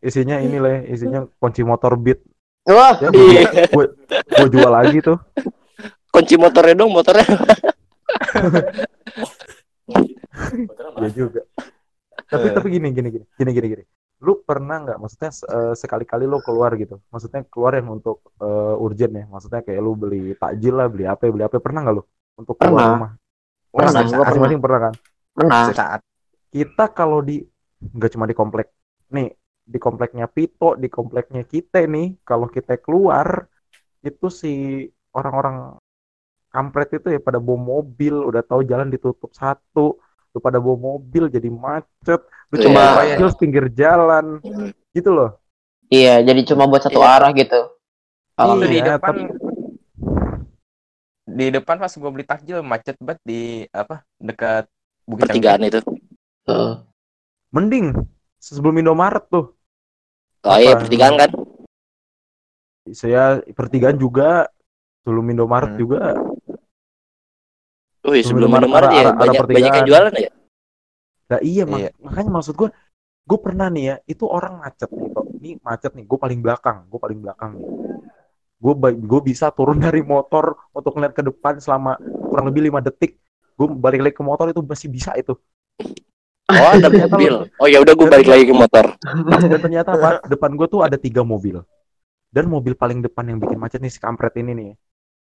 isinya ini lah, isinya kunci motor beat. Wah, Ya, Iya. gue, gue jual lagi tuh. Kunci motornya dong, motornya. Ya juga. Tapi tapi gini gini gini gini gini gini. Lu pernah nggak maksudnya eh, sekali-kali lu keluar gitu. Maksudnya keluar yang untuk eh, urgent ya. Maksudnya kayak lu beli takjil lah, beli apa, beli apa. Pernah nggak lu untuk keluar Pernah. rumah? Pernah, Pernah, gua pernah. masing-masing pernah kan? pernah. Saat Kita kalau di nggak cuma di komplek. Nih, di kompleknya Pito, di kompleknya kita nih, kalau kita keluar itu si orang-orang kampret itu ya pada bawa mobil, udah tahu jalan ditutup satu, lu pada bawa mobil jadi macet, lu Iya. coba takjil pinggir jalan, gitu loh. Iya, jadi cuma buat satu Iya. arah gitu. waktu Oh, di Iya, depan tapi- di depan pas gue beli takjil macet banget di apa dekat Bukit Pertigaan itu. Heeh. Mending sebelum Indomaret tuh. Oh iya, pertigaan kan? Saya pertigaan juga, sebelum Indomaret Hmm. juga. Wih, sebelum Sebelum Indomaret ya ada- banyak pertigaan. banyak yang jualan ya. Nah iya, mak- Iya. makanya maksud gue, gue pernah nih ya, itu orang macet nih, kok. Ini macet nih, gue paling belakang, gue paling belakang nih. Gue gue bisa turun dari motor untuk ngeliat ke depan selama kurang lebih lima detik. Gue balik lagi ke motor itu masih bisa itu. Oh, ada Ternyata mobil. Oh ya udah gue balik lagi ke motor. Dan ternyata apa? Depan gue tuh ada tiga mobil. Dan mobil paling depan yang bikin macet nih si kampret ini nih.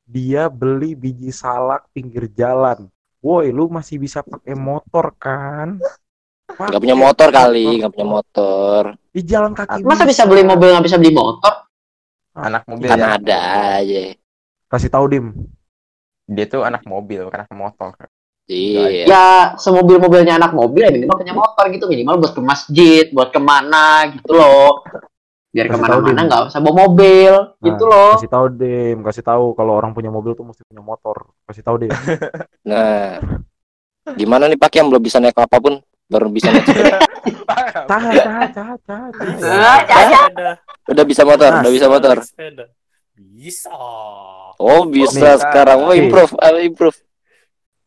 Dia beli biji salak pinggir jalan. Woi, lu masih bisa pakai motor kan? Gak punya motor kali, gak punya motor. Di jalan kaki. Masa bisa beli mobil nggak bisa beli motor? anak mobil Kan ya. ada aja. Kasih tahu Dim. dia tuh anak mobil anak motor Iya. Ya, semobil-mobilnya anak mobil ya minimal punya motor gitu minimal buat ke masjid, buat ke mana gitu loh. Biar Kasih ke mana-mana nggak usah bawa mobil gitu loh. Kasih tahu Dim, kasih tahu kalau orang punya mobil tuh mesti punya motor. Kasih tahu Dim. Nah, gimana nih Pak yang belum bisa naik apa pun, baru bisa naik sepeda. Tahan, tahan, tahan, tahan. Ah, caca. Sepeda. Udah bisa motor, Nah, udah bisa motor. Bisa. Oh bisa sekarang, oh improve, ah, improve.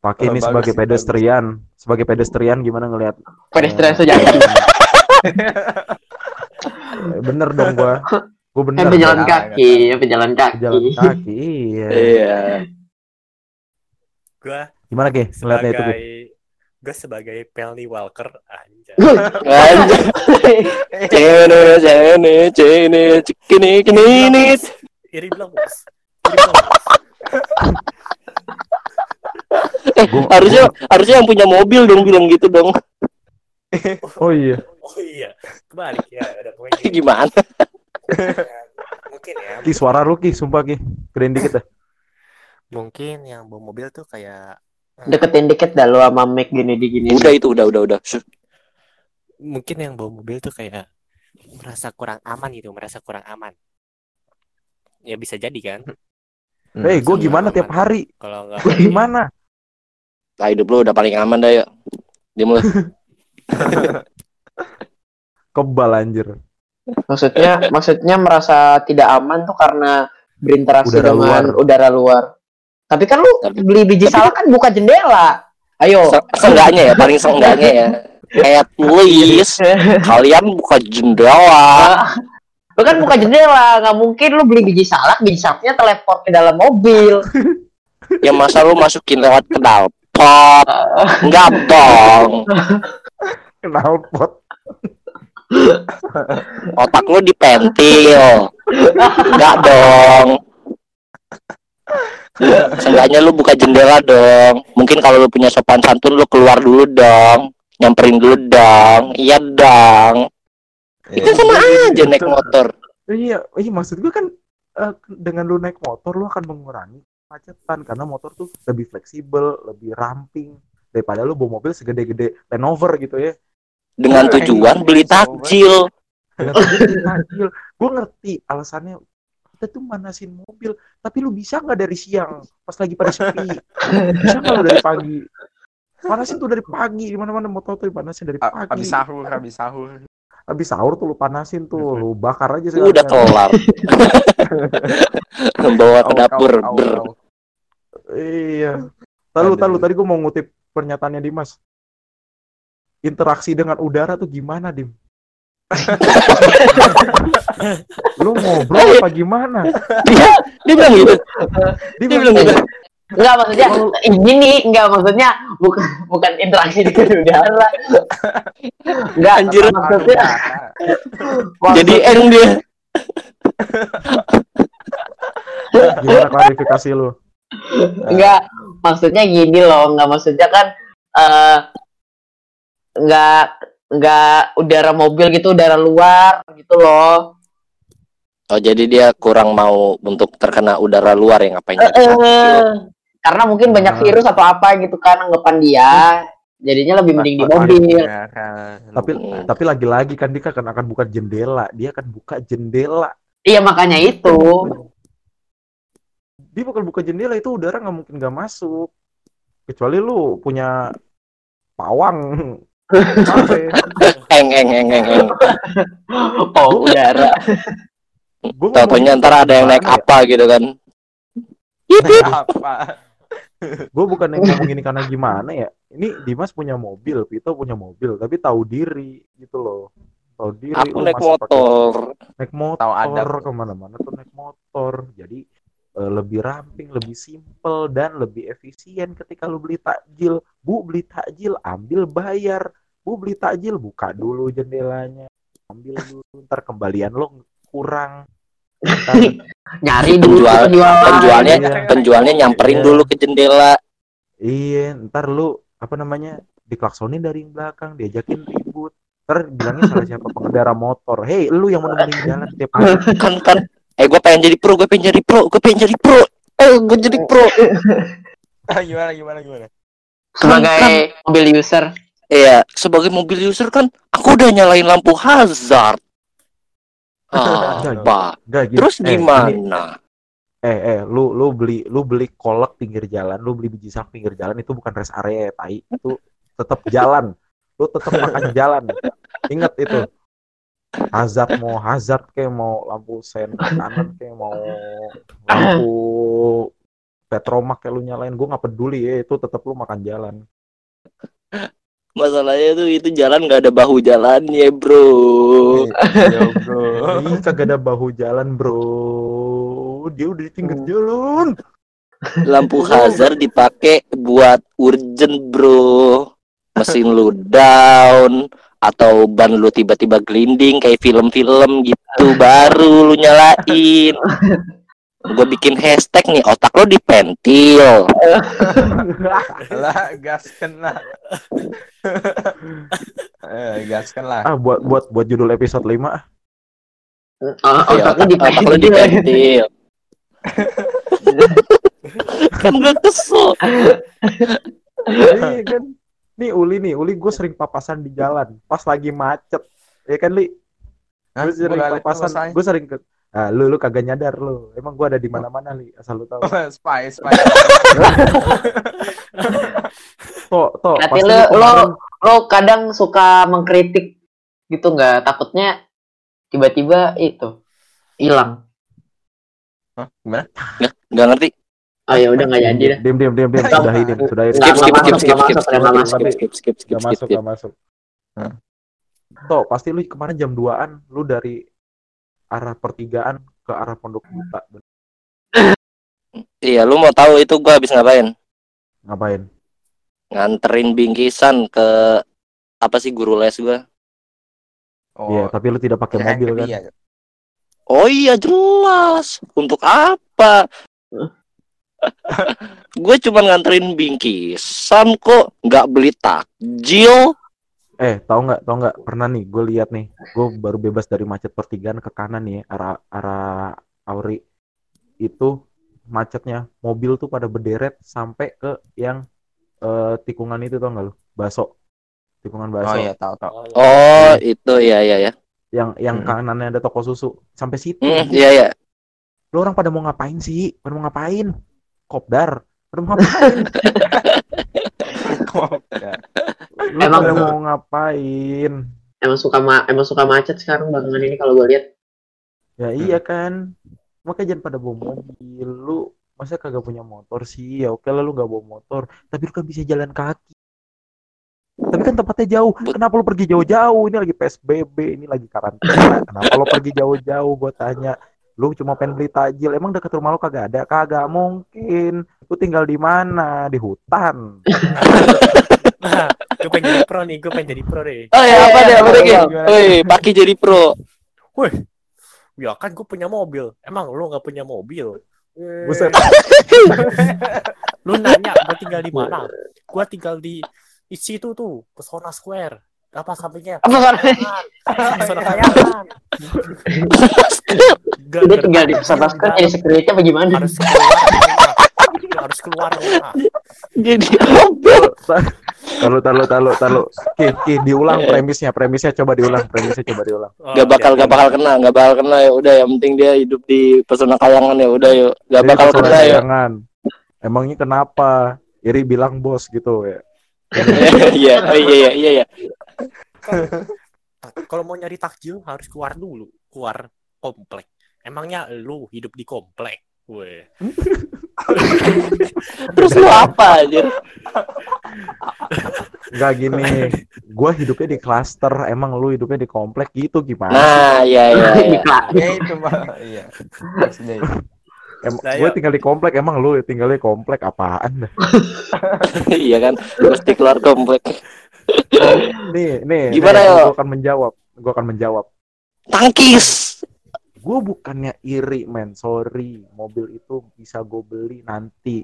Pakai ini bagus sebagai pedestrian, sebagai pedestrian gimana ngelihat? Pedestrian sejati. Eh, Bener dong gua. Gua bener. Yang pejalan dong. kaki, yang pejalan kaki. Pejalan kaki. Iya. Iya. Gua Gimana Ki? Ngeliatnya itu sebagai gue sebagai Pelny Walker anjay. Anjir. Cene, cene, cene, cikini, kini, ini. Iri bilang Eh, Gua- harusnya harusnya yang punya mobil dong bilang gitu dong. Oh iya. Oh iya, kebalik ya. Ada gini. Gimana? mungkin ya. Ki suara lu Ki, sumpah Ki. Gedein dikit dah. Mungkin yang bawa mobil tuh kayak Deketin dikit dah lu sama mic gini di gini. Udah itu, udah, udah, udah. Mungkin yang bawa mobil tuh kayak merasa kurang aman gitu, merasa kurang aman. Ya bisa jadi kan? Hei, gua Sama gimana aman. tiap hari? Kalau nggak gimana? Lah hidup lu udah paling aman dah ya. Dia mulai Kebal anjir. Maksudnya maksudnya merasa tidak aman tuh karena berinteraksi Udara dengan luar. udara luar. Tapi kan lu Tapi- beli biji salak kan buka jendela. Ayo. Se- seenggaknya ya, paling seenggaknya ya. At least kalian buka jendela. Lu kan buka jendela, nggak mungkin lu beli biji salak, biji salaknya teleport ke dalam mobil. Ya masa lu masukin lewat knalpot? Enggak dong. Knalpot. Otak lu dipentil. Enggak dong. Seenggaknya lu buka jendela dong. Mungkin kalau lu punya sopan santun lu keluar dulu dong. Nyamperin dulu dong. Iya dong. Itu sama aja naik motor. Iya, iya maksud gua kan eh, dengan lu naik motor lu akan mengurangi kemacetan karena motor tuh lebih fleksibel, lebih ramping daripada lu bawa mobil segede-gede Land Rover gitu ya. Dengan tujuan beli takjil. Gue ngerti alasannya kita tuh manasin mobil, tapi lu bisa nggak dari siang pas lagi pada sepi? Bisa nggak lu dari pagi? Panasin tuh dari pagi, di mana-mana motor tuh panasin dari pagi. habis sahur habis sahur Habis sahur tuh lu panasin tuh, lu bakar aja Udah sekalian. kelar. Bawa ke dapur. ber. Iya. Tahu tahu tadi gue mau ngutip pernyataannya Dimas. Interaksi dengan udara tuh gimana, Dim? Lu ngobrol apa gimana? Dia dia bilang gitu. Dia Dia bilang gitu. Enggak maksudnya ini nih, enggak maksudnya bukan bukan interaksi di udara. Enggak, Anjir. maksudnya Jadi eng dia. Gimana klarifikasi lu? Enggak maksudnya gini loh, enggak maksudnya kan eh enggak enggak udara mobil gitu, udara luar gitu loh. Oh jadi dia kurang mau untuk terkena udara luar ya ngapain? Eh, eh, karena mungkin banyak Ah. virus atau apa gitu kan anggapan dia. Jadinya lebih mending di mobil. Tapi tapi lagi-lagi kan dia kan akan buka jendela, dia akan buka jendela. Iya makanya itu. Dia bakal buka jendela itu udara nggak mungkin nggak masuk. Kecuali lu punya pawang. Eng eng eng eng eng. Oh, udara. Taunya ntar ada yang naik ya? apa gitu kan. apa? gue bukan yang ngomong ini karena gimana ya ini Dimas punya mobil Vito punya mobil tapi tahu diri gitu loh tahu diri Aku naik motor. naik motor Tahu adab. ke mana-mana tuh naik motor jadi lebih ramping lebih simple dan lebih efisien ketika lu beli takjil bu beli takjil ambil bayar bu beli takjil buka dulu jendelanya ambil dulu ntar kembalian lo kurang Ntar Nyari Penjual- penjualnya Iya. penjualnya nyamperin Iya. dulu ke jendela. Iya, ntar lu apa namanya diklaksonin dari belakang, diajakin ribut. Ntar bilangnya salah siapa pengendara motor. Hei, lu yang mau nemenin jalan tiap hari. Kan kan. Eh gue pengen jadi pro, gue pengen jadi pro, gue pengen jadi pro. Eh gue jadi pro. gimana gimana gimana? Sebagai mobil user. Iya, sebagai mobil user kan aku udah nyalain lampu hazard. Ah, apa? Enggak gitu. Terus Eh, gimana? Eh, eh, lu lu beli lu beli kolak pinggir jalan, lu beli biji sak pinggir jalan itu bukan rest area, ya, tai. Itu tetap jalan. Lu tetap makan jalan. Ingat itu. Hazard mau hazard kayak mau lampu sen kanan kayak mau lampu petromak kayak lu nyalain gue nggak peduli ya itu tetap lu makan jalan Masalahnya tuh itu jalan nggak ada bahu jalannya, bro. Yo bro. Ih, kagak ada bahu jalan bro dia udah di pinggir jalan Lampu hazard dipakai buat urgent, bro. Mesin lu down atau ban lu tiba-tiba gelinding kayak film-film gitu baru lu nyalain. Gue bikin hashtag nih otak lo dipentil. lah gaskan lah. eh, gaskan lah. ah buat buat buat judul episode 5 ah. Oh, Ya, otaknya di otak lo dipentil. kan gue kesel. Iya kan nih Uli nih Uli gue sering papasan di jalan pas lagi macet ya kan Li gue sering papasan gue sering ke ah, lu lu kagak nyadar lu emang gue ada di mana mana Li asal lu tahu spy spy. toh toh Berarti pasti lu- kemarin- Lo kadang suka mengkritik gitu nggak? Takutnya tiba-tiba itu hilang. Hah? Gimana? Nggak ngerti. Oh ya udah nggak jadi dah. Diam diam diam diam Nggak, sudahi diam sudahi Skip Nggak skip skip skip nggak skip masuk, nggak skip masuk. skip skip skip skip masuk skip. gak masuk Hah? toh pasti lu kemarin jam 2an lu dari arah pertigaan ke arah pondok buta Iya, lu mau tahu itu gua habis ngapain? ngapain Nganterin bingkisan ke apa sih guru les gua? Oh, Iya tapi lu tidak pakai mobil kan dia. Oh iya jelas. Untuk apa? Gue cuma nganterin bingkisan kok, nggak beli takjil. Eh, tahu nggak, tahu nggak? Pernah nih, gue lihat nih, gue baru bebas dari macet pertigaan ke kanan nih, ya, arah arah Auri itu macetnya mobil tuh pada berderet sampai ke yang eh, tikungan itu tau nggak lu? Baso, tikungan baso, Oh iya tahu tahu. Oh itu ya ya ya. yang yang Hmm. kanannya ada toko susu, sampai situ. Hmm, iya ya. Lu orang pada mau ngapain sih? Pada mau ngapain? Kopdar? Lu Emang- mau ngapain? Emang suka ma emang suka macet sekarang belakangan ini kalau gue lihat. Ya iya kan. Makanya jangan pada bawa mobil. Lu masa kagak punya motor sih? Ya oke lah lu gak bawa motor, tapi lu kan bisa jalan kaki. Tapi kan tempatnya jauh. Kenapa lu pergi jauh-jauh? Ini lagi PSBB, ini lagi karantina. Kenapa lu pergi jauh-jauh? Gue tanya. Lu cuma pengen beli takjil. Emang deket rumah lu kagak ada? Kagak mungkin. Lu tinggal di mana? Di hutan. Nah, gue pengen jadi pro nih, gue pengen jadi pro deh. Oh ya apa deh, apa deh? Woi, Paki jadi pro. Ya kan gue punya mobil. Emang lu nggak punya mobil? Buset. Lu nanya gue tinggal di mana? Gue tinggal di di situ tuh, Pesona Square. Apa sampingnya? Apa. Gak, Dia tinggal di pesawat kan jadi security apa gimana? harus keluar harus keluar. Jadi Talu, talu, talu, talu. Ki, ki, diulang premisnya, premisnya coba diulang, premisnya coba diulang. Oh, gak bakal iya. gak bakal kena, gak bakal kena ya udah yang penting dia hidup di pesona kayangan ya udah yuk. Gak bakal kena ya. Emangnya kenapa? Iri bilang bos gitu ya. Iya, oh, iya iya iya iya. Kalau mau nyari takjil harus keluar dulu, keluar komplek. Emangnya lu hidup di komplek? Weh. Terus lu apa aja? Enggak gini. Gua hidupnya di klaster, emang lu hidupnya di komplek gitu gimana? Nah, iya iya. Iya. kelas. Ya itu mah. Iya. Em- Nah, gue yuk. tinggal di komplek, emang lu tinggal di komplek apaan? Iya kan, mesti keluar komplek. Nih, nih. Gimana, nih, yo? Gua akan menjawab. Gua akan menjawab. Tangkis. Gue bukannya iri, men. Sorry, mobil itu bisa gue beli nanti.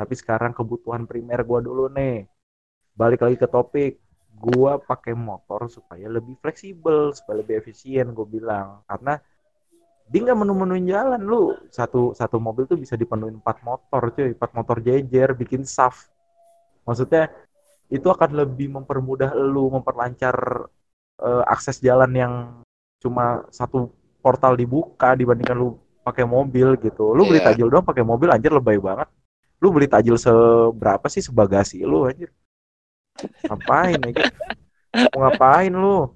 Tapi sekarang kebutuhan primer gue dulu nih. Balik lagi ke topik. Gue pakai motor supaya lebih fleksibel, supaya lebih efisien. Gue bilang karena dia nggak menu-menuin jalan lu satu satu mobil tuh bisa dipenuhin empat motor cuy empat motor jejer bikin saf maksudnya itu akan lebih mempermudah lu memperlancar eh, akses jalan yang cuma satu portal dibuka dibandingkan lu pakai mobil gitu lu beli Iya. tajil doang pakai mobil anjir lebay banget lu beli tajil seberapa sih sebagasi lu anjir ngapain anjir mau ngapain lu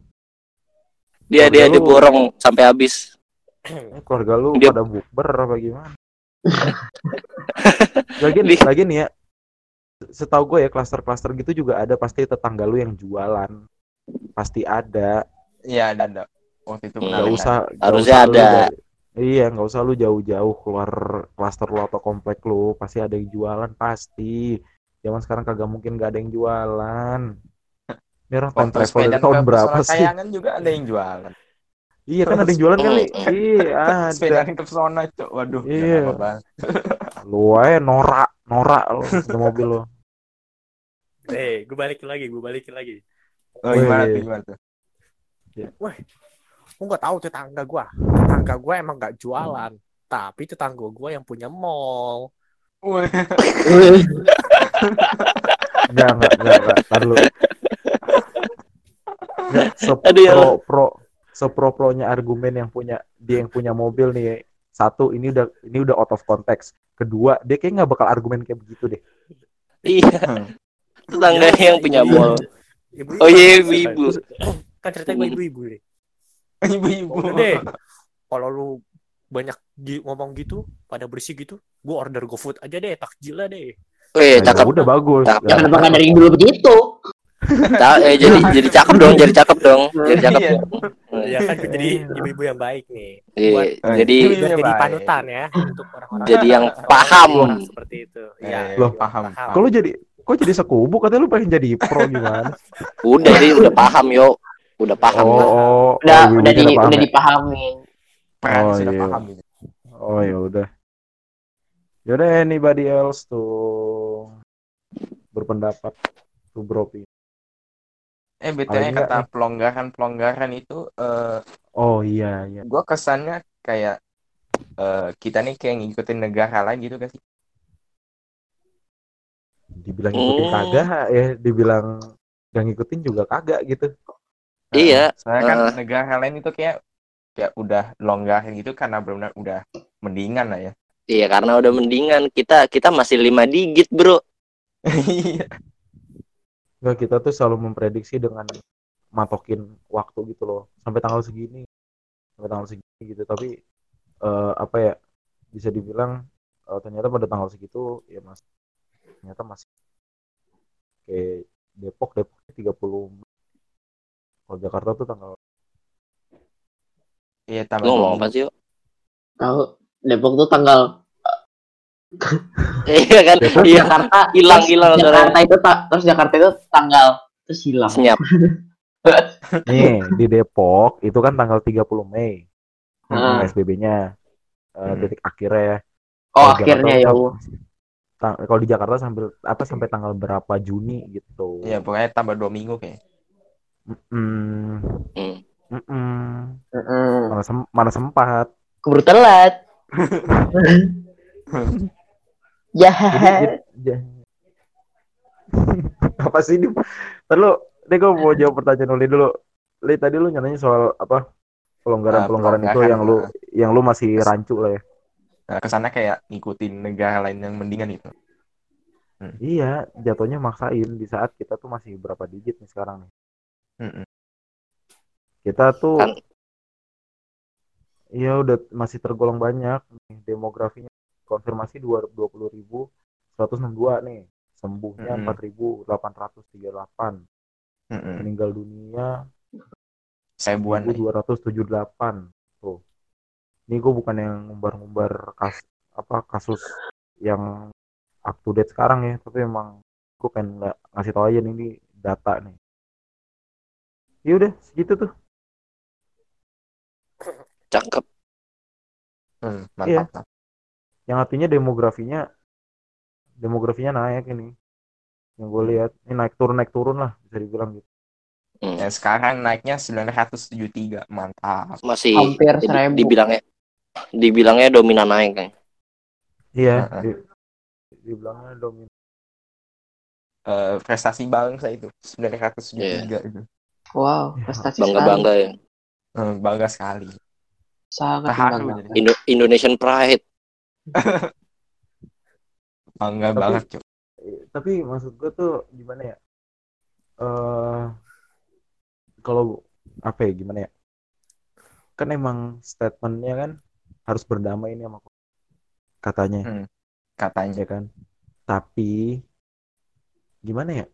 Dia dia Keluarga lu- diborong sampai habis. Keluarga lu Dia- pada bukber apa gimana? lagi lagi nih ya. Setahu gue ya klaster-klaster gitu juga ada pasti tetangga lu yang jualan. Pasti ada. Iya ada ada. Waktu itu pernah Nggak usah nggak Harusnya usah lu ada. dari- iya, nggak usah lu jauh-jauh keluar klaster lu atau komplek lu, pasti ada yang jualan pasti. Zaman sekarang kagak mungkin gak ada yang jualan. Time Waktu travel tahun berapa sih? Kayangan juga ada yang jualan. Iya kan ada yang jualan kali. Iya, Sepeda ada. ke Pesona, Cuk. Waduh, Iya. Lu aja norak, norak lu mobil lu. Eh, gue balikin lagi, gue balikin lagi. Oh, gimana Wih. tuh gimana tuh? Gue nggak tahu tetangga gue. Tetangga gue emang nggak jualan. Tapi tetangga gue yang punya mall. Enggak, enggak, enggak, enggak. Ntar dulu. Enggak, Aduh, ya sepro pro sepro pronya argumen yang punya dia yang punya mobil nih. Satu, ini udah ini udah out of context. Kedua, dia kayak nggak bakal argumen kayak begitu deh. Iya. Tetangga yang punya mall. Ibu-ibu. Oh iya ibu-ibu. Kan ceritanya gue ibu-ibu nih. Ibu-ibu. Udah deh. Kalau lu banyak gi- ngomong gitu, pada bersih gitu, gue order GoFood aja deh, takjil lah deh. Weh, Nah, cakep. udah bagus. Cakep. Jangan bakal dari dulu begitu. Ta- eh, jadi jadi cakep dong, jadi cakep dong. Jadi cakep. Iya. Ya kan gue jadi ibu-ibu yang baik nih. Iya, Buat jadi Iya, biar jadi baik. panutan ya untuk orang-orang jadi yang paham. seperti itu. Iya, Eh, Loh, paham. Kalau jadi kok jadi sekubu katanya lu pengen jadi pro gimana? Udah sih udah paham yo. Udah paham. Oh, oh, Udah oh, udah di paham udah ya? dipahami. Oh, sudah iya. paham gitu. Oh ya udah. Yaudah anybody else tuh berpendapat tuh bro. Eh, BTW Paling nggak kata pelonggaran-pelonggaran itu eh Oh iya iya. gua kesannya kayak eh kita nih kayak ngikutin negara lain gitu kan sih. Dibilang ngikutin Oh. kagak ya, dibilang gak ngikutin juga kagak gitu. Iya. Soalnya kan eh. negara lain itu kayak kayak udah longgarin gitu karena benar-benar udah mendingan lah ya. Iya, karena udah mendingan kita kita masih lima digit, Bro. Iya. Enggak kita tuh selalu memprediksi dengan matokin waktu gitu loh. Sampai tanggal segini. Sampai tanggal segini gitu. Tapi eh, apa ya? Bisa dibilang eh, ternyata pada tanggal segitu ya mas ternyata masih kayak Depok Depoknya 30 kalau Jakarta tuh tanggal Iya tambah Lu dua ngomong apa sih yuk Tahu Depok tuh tanggal iya kan? Depok? Iya. Jakarta hilang hilang Jakarta itu ta- terus Jakarta itu tanggal terus hilang. senyap nih di Depok itu kan tanggal 30 Mei. Hmm. PSBB-nya eh, Hmm. titik akhirnya ya. Oh Kalau akhirnya Jakarta ya kalau di Jakarta sampai apa sampai tanggal berapa Juni gitu. Iya pokoknya tambah dua minggu kayak. Mm, mm-mm. Heeh. Mana, sem- mana sempat. Keburu telat. ya. Jadi, jadi- apa sih ini? Terus deh gue mau jawab pertanyaan Uli dulu. Li tadi lu nyanyi soal apa? Pelonggaran-pelonggaran itu pelonggaran, yang lu nah. yang lu masih rancu lah ya. Nah, ke sana kayak ngikutin negara lain yang mendingan gitu. Iya, jatuhnya maksain di saat kita tuh masih berapa digit nih sekarang nih. Mm-mm. Kita tuh Kan- Iya udah masih tergolong banyak nih demografinya konfirmasi 20.162 nih sembuhnya Mm-mm. 4.838 Mm-mm. meninggal dunia Seribuan nih. 1.278 tuh ini gue bukan yang ngumbar-ngumbar kas apa kasus yang up to date sekarang ya tapi emang gue pengen nggak ngasih tau aja nih ini data nih ya udah segitu tuh cakep Hmm, Iya. mantap. yang artinya demografinya demografinya naik ini yang gue lihat ini naik turun naik turun lah bisa dibilang gitu Hmm. Dan sekarang naiknya 973. Mantap. masih Hampir seribu. dibilangnya dibilangnya dominan naik kan? Iya. Di, dibilangnya dominan. Eh, prestasi bangsa itu 973 itu. Wow, Ya, prestasi bangga sekali. bangga ya? Eh, bangga sekali. Sangat Terharu jadi. Indo- Indonesian Pride. Bangga Tapi- banget, Cuk. Eh, tapi maksud gue tuh gimana ya? Eh kalau apa ya gimana ya? Kan emang statementnya kan harus berdamai ini sama corona. katanya Hmm. Katanya. ya kan tapi gimana ya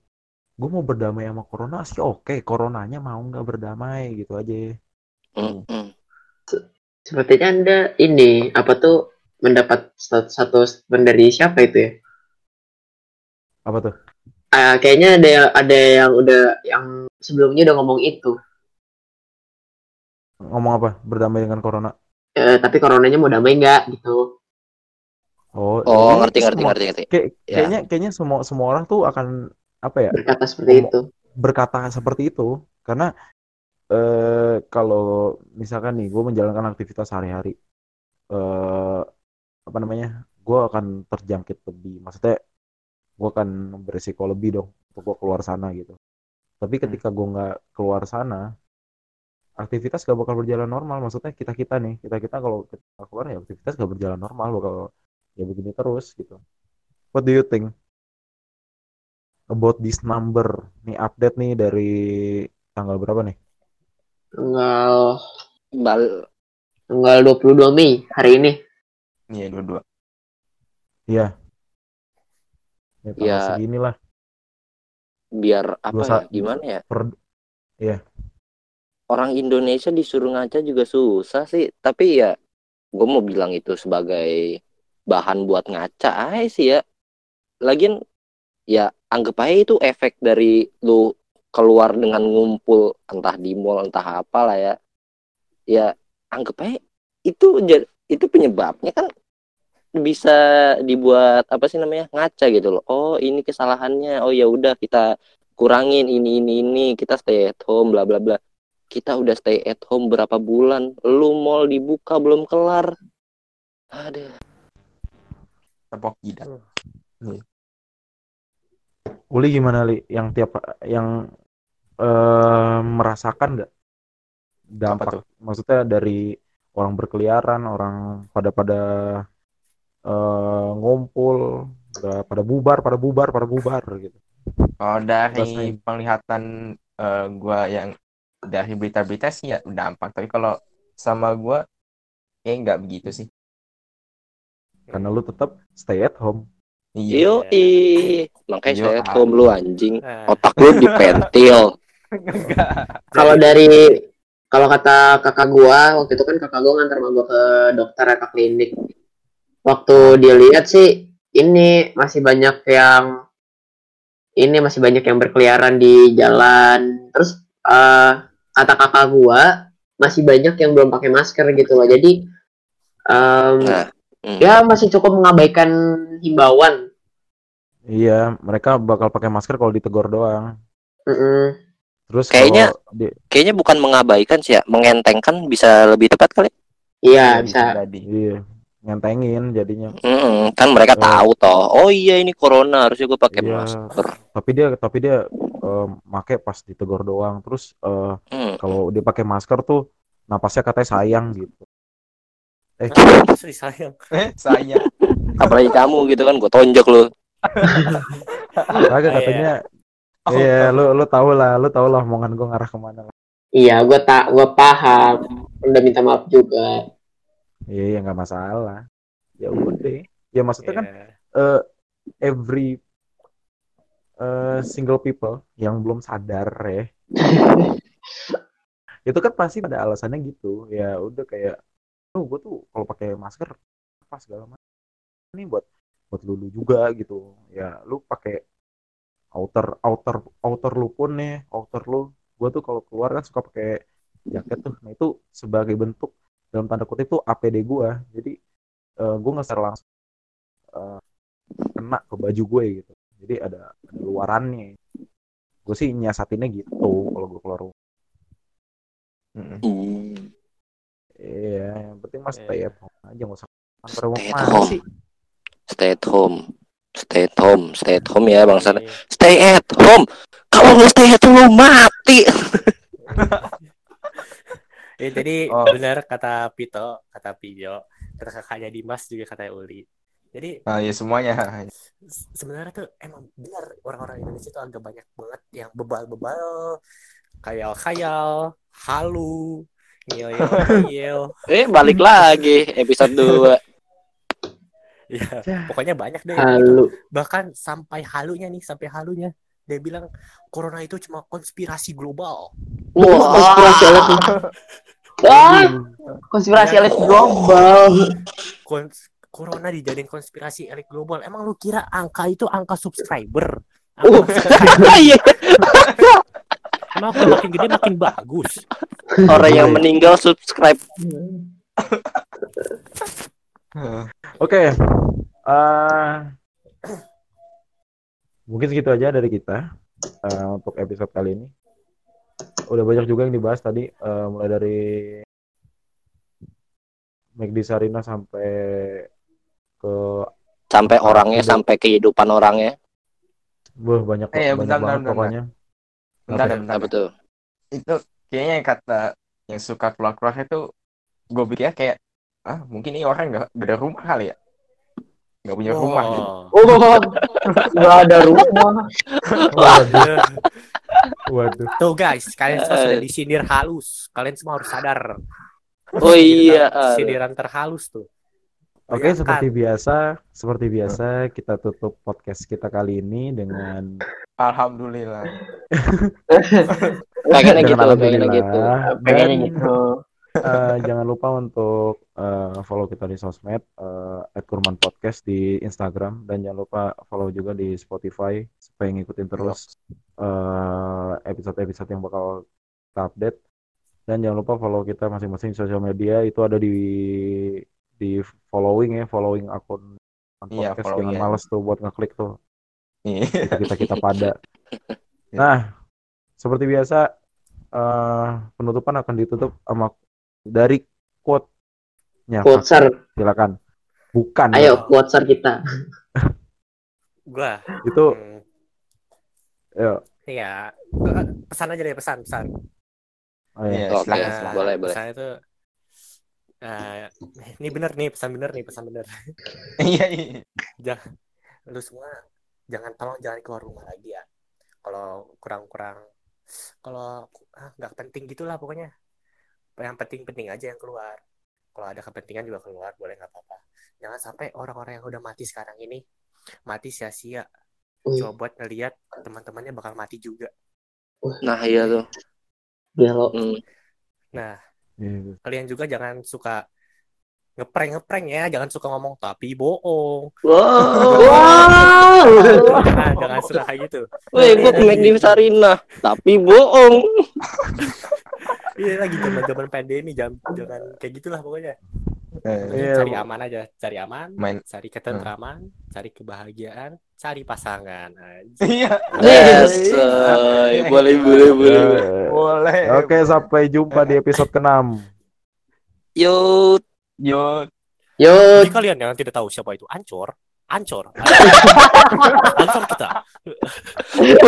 gue mau berdamai sama corona sih oke coronanya mau nggak berdamai gitu aja Hmm, hmm. Sepertinya Anda ini apa tuh mendapat satu, satu statement dari siapa itu ya? apa tuh Ah, kayaknya ada ada yang udah yang sebelumnya udah ngomong itu. ngomong apa berdamai dengan corona Eh, tapi coronanya mau damai nggak gitu? oh oh ngerti ngerti semua- ngerti ngerti kayak- Ya. kayaknya kayaknya semua semua orang tuh akan apa ya Berkata seperti itu. berkata seperti itu karena eh kalau misalkan nih gue menjalankan aktivitas sehari-hari eh apa namanya gue akan terjangkit lebih maksudnya gue akan beresiko lebih dong untuk gue keluar sana gitu tapi ketika gue nggak keluar sana aktivitas gak bakal berjalan normal. Maksudnya kita kita nih kita kita kalau kita keluar ya aktivitas gak berjalan normal bakal ya begini terus gitu. What do you think about this number? Nih update nih dari tanggal berapa nih? Tanggal bal tanggal 22 Mei hari ini. Iya, dua-dua. iya. Ya, tanggal Ya. segini lah biar apa ya gimana ya? per orang Indonesia disuruh ngaca juga susah sih. Tapi ya gue mau bilang itu sebagai bahan buat ngaca aja sih ya. Lagian ya anggap aja itu efek dari lu keluar dengan ngumpul entah di mall entah apa lah ya. Ya anggap aja itu itu penyebabnya kan bisa dibuat apa sih namanya ngaca gitu loh. Oh ini kesalahannya. Oh ya udah kita kurangin ini ini ini. Kita stay at home bla bla bla kita udah stay at home berapa bulan? Lu mall dibuka belum kelar. Ada Tepok jidat. Uli gimana li? Yang tiap yang eh, merasakan nggak? Dampak tuh? maksudnya dari orang berkeliaran orang pada pada eh, ngumpul pada pada bubar pada bubar pada bubar gitu. Kalau dari Rasain. penglihatan eh, gua yang dari berita-berita sih ya dampak. Tapi kalau sama gua kayak nggak begitu sih. karena lu tetap stay at home Iya. Yoi. Makanya Yo, saya home lu anjing. Eh, Otak lu dipentil. Kalau dari kalau kata kakak gua waktu itu kan kakak gua ngantar sama gua ke dokter ya, ke klinik. Waktu dia lihat sih ini masih banyak yang ini masih banyak yang berkeliaran di jalan. Terus eh, kata kakak gua masih banyak yang belum pakai masker gitu loh. Jadi em, Nah, hmm. ya masih cukup mengabaikan himbauan. Iya, mereka bakal pakai masker kalau ditegur doang. Mm-mm. Terus Kayaknya- di, kayaknya bukan mengabaikan sih ya, mengentengkan bisa lebih tepat kali. Iya bisa. Jadi. iya, ngentengin jadinya. Mm, kan mereka Eh. tahu toh. Oh iya ini corona harusnya gue pakai Iya. masker. Tapi dia tapi dia eh, make pas ditegur doang. Terus eh, Hmm. kalau dia pakai masker tuh napasnya katanya sayang gitu. Eh, sayang. Eh, saya. Apalagi kamu gitu kan, gue tonjok lu. kagak Iya. katanya Oh, Iya, lu lu tau lah, lu tau lah omongan gue ngarah ke mana lah. Iya, gua tak gua paham. Udah minta maaf juga. Iya, ya nggak masalah. Ya udah. Ya maksudnya kan Iya. eh, every eh, single people yang belum sadar ya, itu kan pasti ada alasannya gitu. Ya udah kayak, oh gue tuh kalau pakai masker apa segala macam. Ini buat buat lulu juga gitu. Ya lu pakai outer outer outer lu pun nih, outer lu. Gue tuh kalau keluar kan suka pakai jaket tuh. Nah itu sebagai bentuk dalam tanda kutip tuh APD gue. Jadi eh, gue nggak secara langsung eh, kena ke baju gue gitu. Jadi ada, ada luarannya. Gue sih nyiasatinnya gitu kalau gue keluar rumah. Mm-mm. Hmm. Iya, yang penting mas stay Iya. at home aja nggak usah Stay at home. sih. Stay at home. Stay at home, stay at home ya bang Sana. Iya. Stay at home. Kalau lu stay at home mati. Ya, jadi Oh. benar kata Pito, kata Pijo, kata kakaknya Dimas juga kata Uli. Jadi Ah, ya semuanya. se- sebenarnya tuh emang benar orang-orang Indonesia tuh agak banyak banget yang bebal-bebal, khayal-khayal, halu, ngeyel-ngeyel. Eh balik lagi episode 2 Ya, pokoknya banyak deh. Halu. Bahkan sampai halunya nih, sampai halunya. Dia bilang corona itu cuma konspirasi global. Wah, konspirasi Wah, konspirasi elit global. Kons- corona dijadiin konspirasi elit global. Emang lu kira angka itu angka subscriber? Angka Uh. subscriber. Iya. Emang kalau makin gede makin bagus. Orang yang meninggal subscribe Oke, eh, mungkin segitu aja dari kita eh, untuk episode kali ini. Udah banyak juga yang dibahas tadi, eh, mulai dari McD Sarina sampai ke sampai orangnya sampai kehidupan orangnya. Wah, banyak Eh, banyak bentar, banget bentar, pokoknya. Bentar, bentar. Apa tuh? Itu kayaknya yang kata yang suka keluar-keluar itu gue pikir kayak ah mungkin ini orang nggak nggak ada rumah kali ya nggak punya rumah gitu. Oh, nggak ada rumah. Waduh. Tuh guys, kalian semua sudah disindir halus. Kalian semua harus sadar. Oh iya. Sindiran terhalus tuh. Oke, Bayangkan. seperti biasa, seperti biasa kita tutup podcast kita kali ini dengan alhamdulillah Pengennya gitu, pengennya gitu. Pengennya gitu. Eh, jangan lupa untuk eh, follow kita di sosmed eh, @kurman podcast di Instagram dan jangan lupa follow juga di Spotify supaya ngikutin terus episode-episode yang bakal kita update dan jangan lupa follow kita masing-masing sosial media itu ada di di following ya following akun Iya, podcast jangan ya. males tuh buat ngeklik tuh Iya. kita kita pada. Nah, seperti biasa eh, penutupan akan ditutup sama dari quote-nya. Quotesar. Silakan. Bukan. Ayo, quotesar kita. Gua. Itu hmm, ya. Iya, pesan aja deh pesan pesan. Oh, ya. Iya, Oke, silakan, Nah, silakan. boleh, boleh. Pesannya tuh eh, ini bener nih pesan bener nih pesan bener. iya iya Lu semua jangan tolong jangan keluar rumah lagi ya. Kalau kurang-kurang kalau ah, nggak penting gitulah pokoknya. Yang penting-penting aja yang keluar. Kalau ada kepentingan juga keluar boleh nggak apa-apa. Jangan sampai orang-orang yang udah mati sekarang ini mati sia-sia cuma buat ngelihat teman-temannya bakal mati juga Nah iya tuh. gelo. Hmm. nah Iya. kalian juga jangan suka ngeprank ngeprank ya jangan suka ngomong tapi bohong Wow. jangan jangan suka kayak gitu Weh, gue ke McD Sarina, tapi bohong. iya lagi zaman zaman pandemi jangan jangan kayak gitulah pokoknya. Eh, Iya, cari aman aja cari aman main cari ketentraman cari kebahagiaan cari pasangan iya. Yes, eh, boleh, boleh, boleh. Eh, boleh Oke, sampai jumpa di episode ke-6. Yo, yo. Yo, Jadi kalian yang tidak tahu siapa itu Ancor, Ancor, Ancor kita.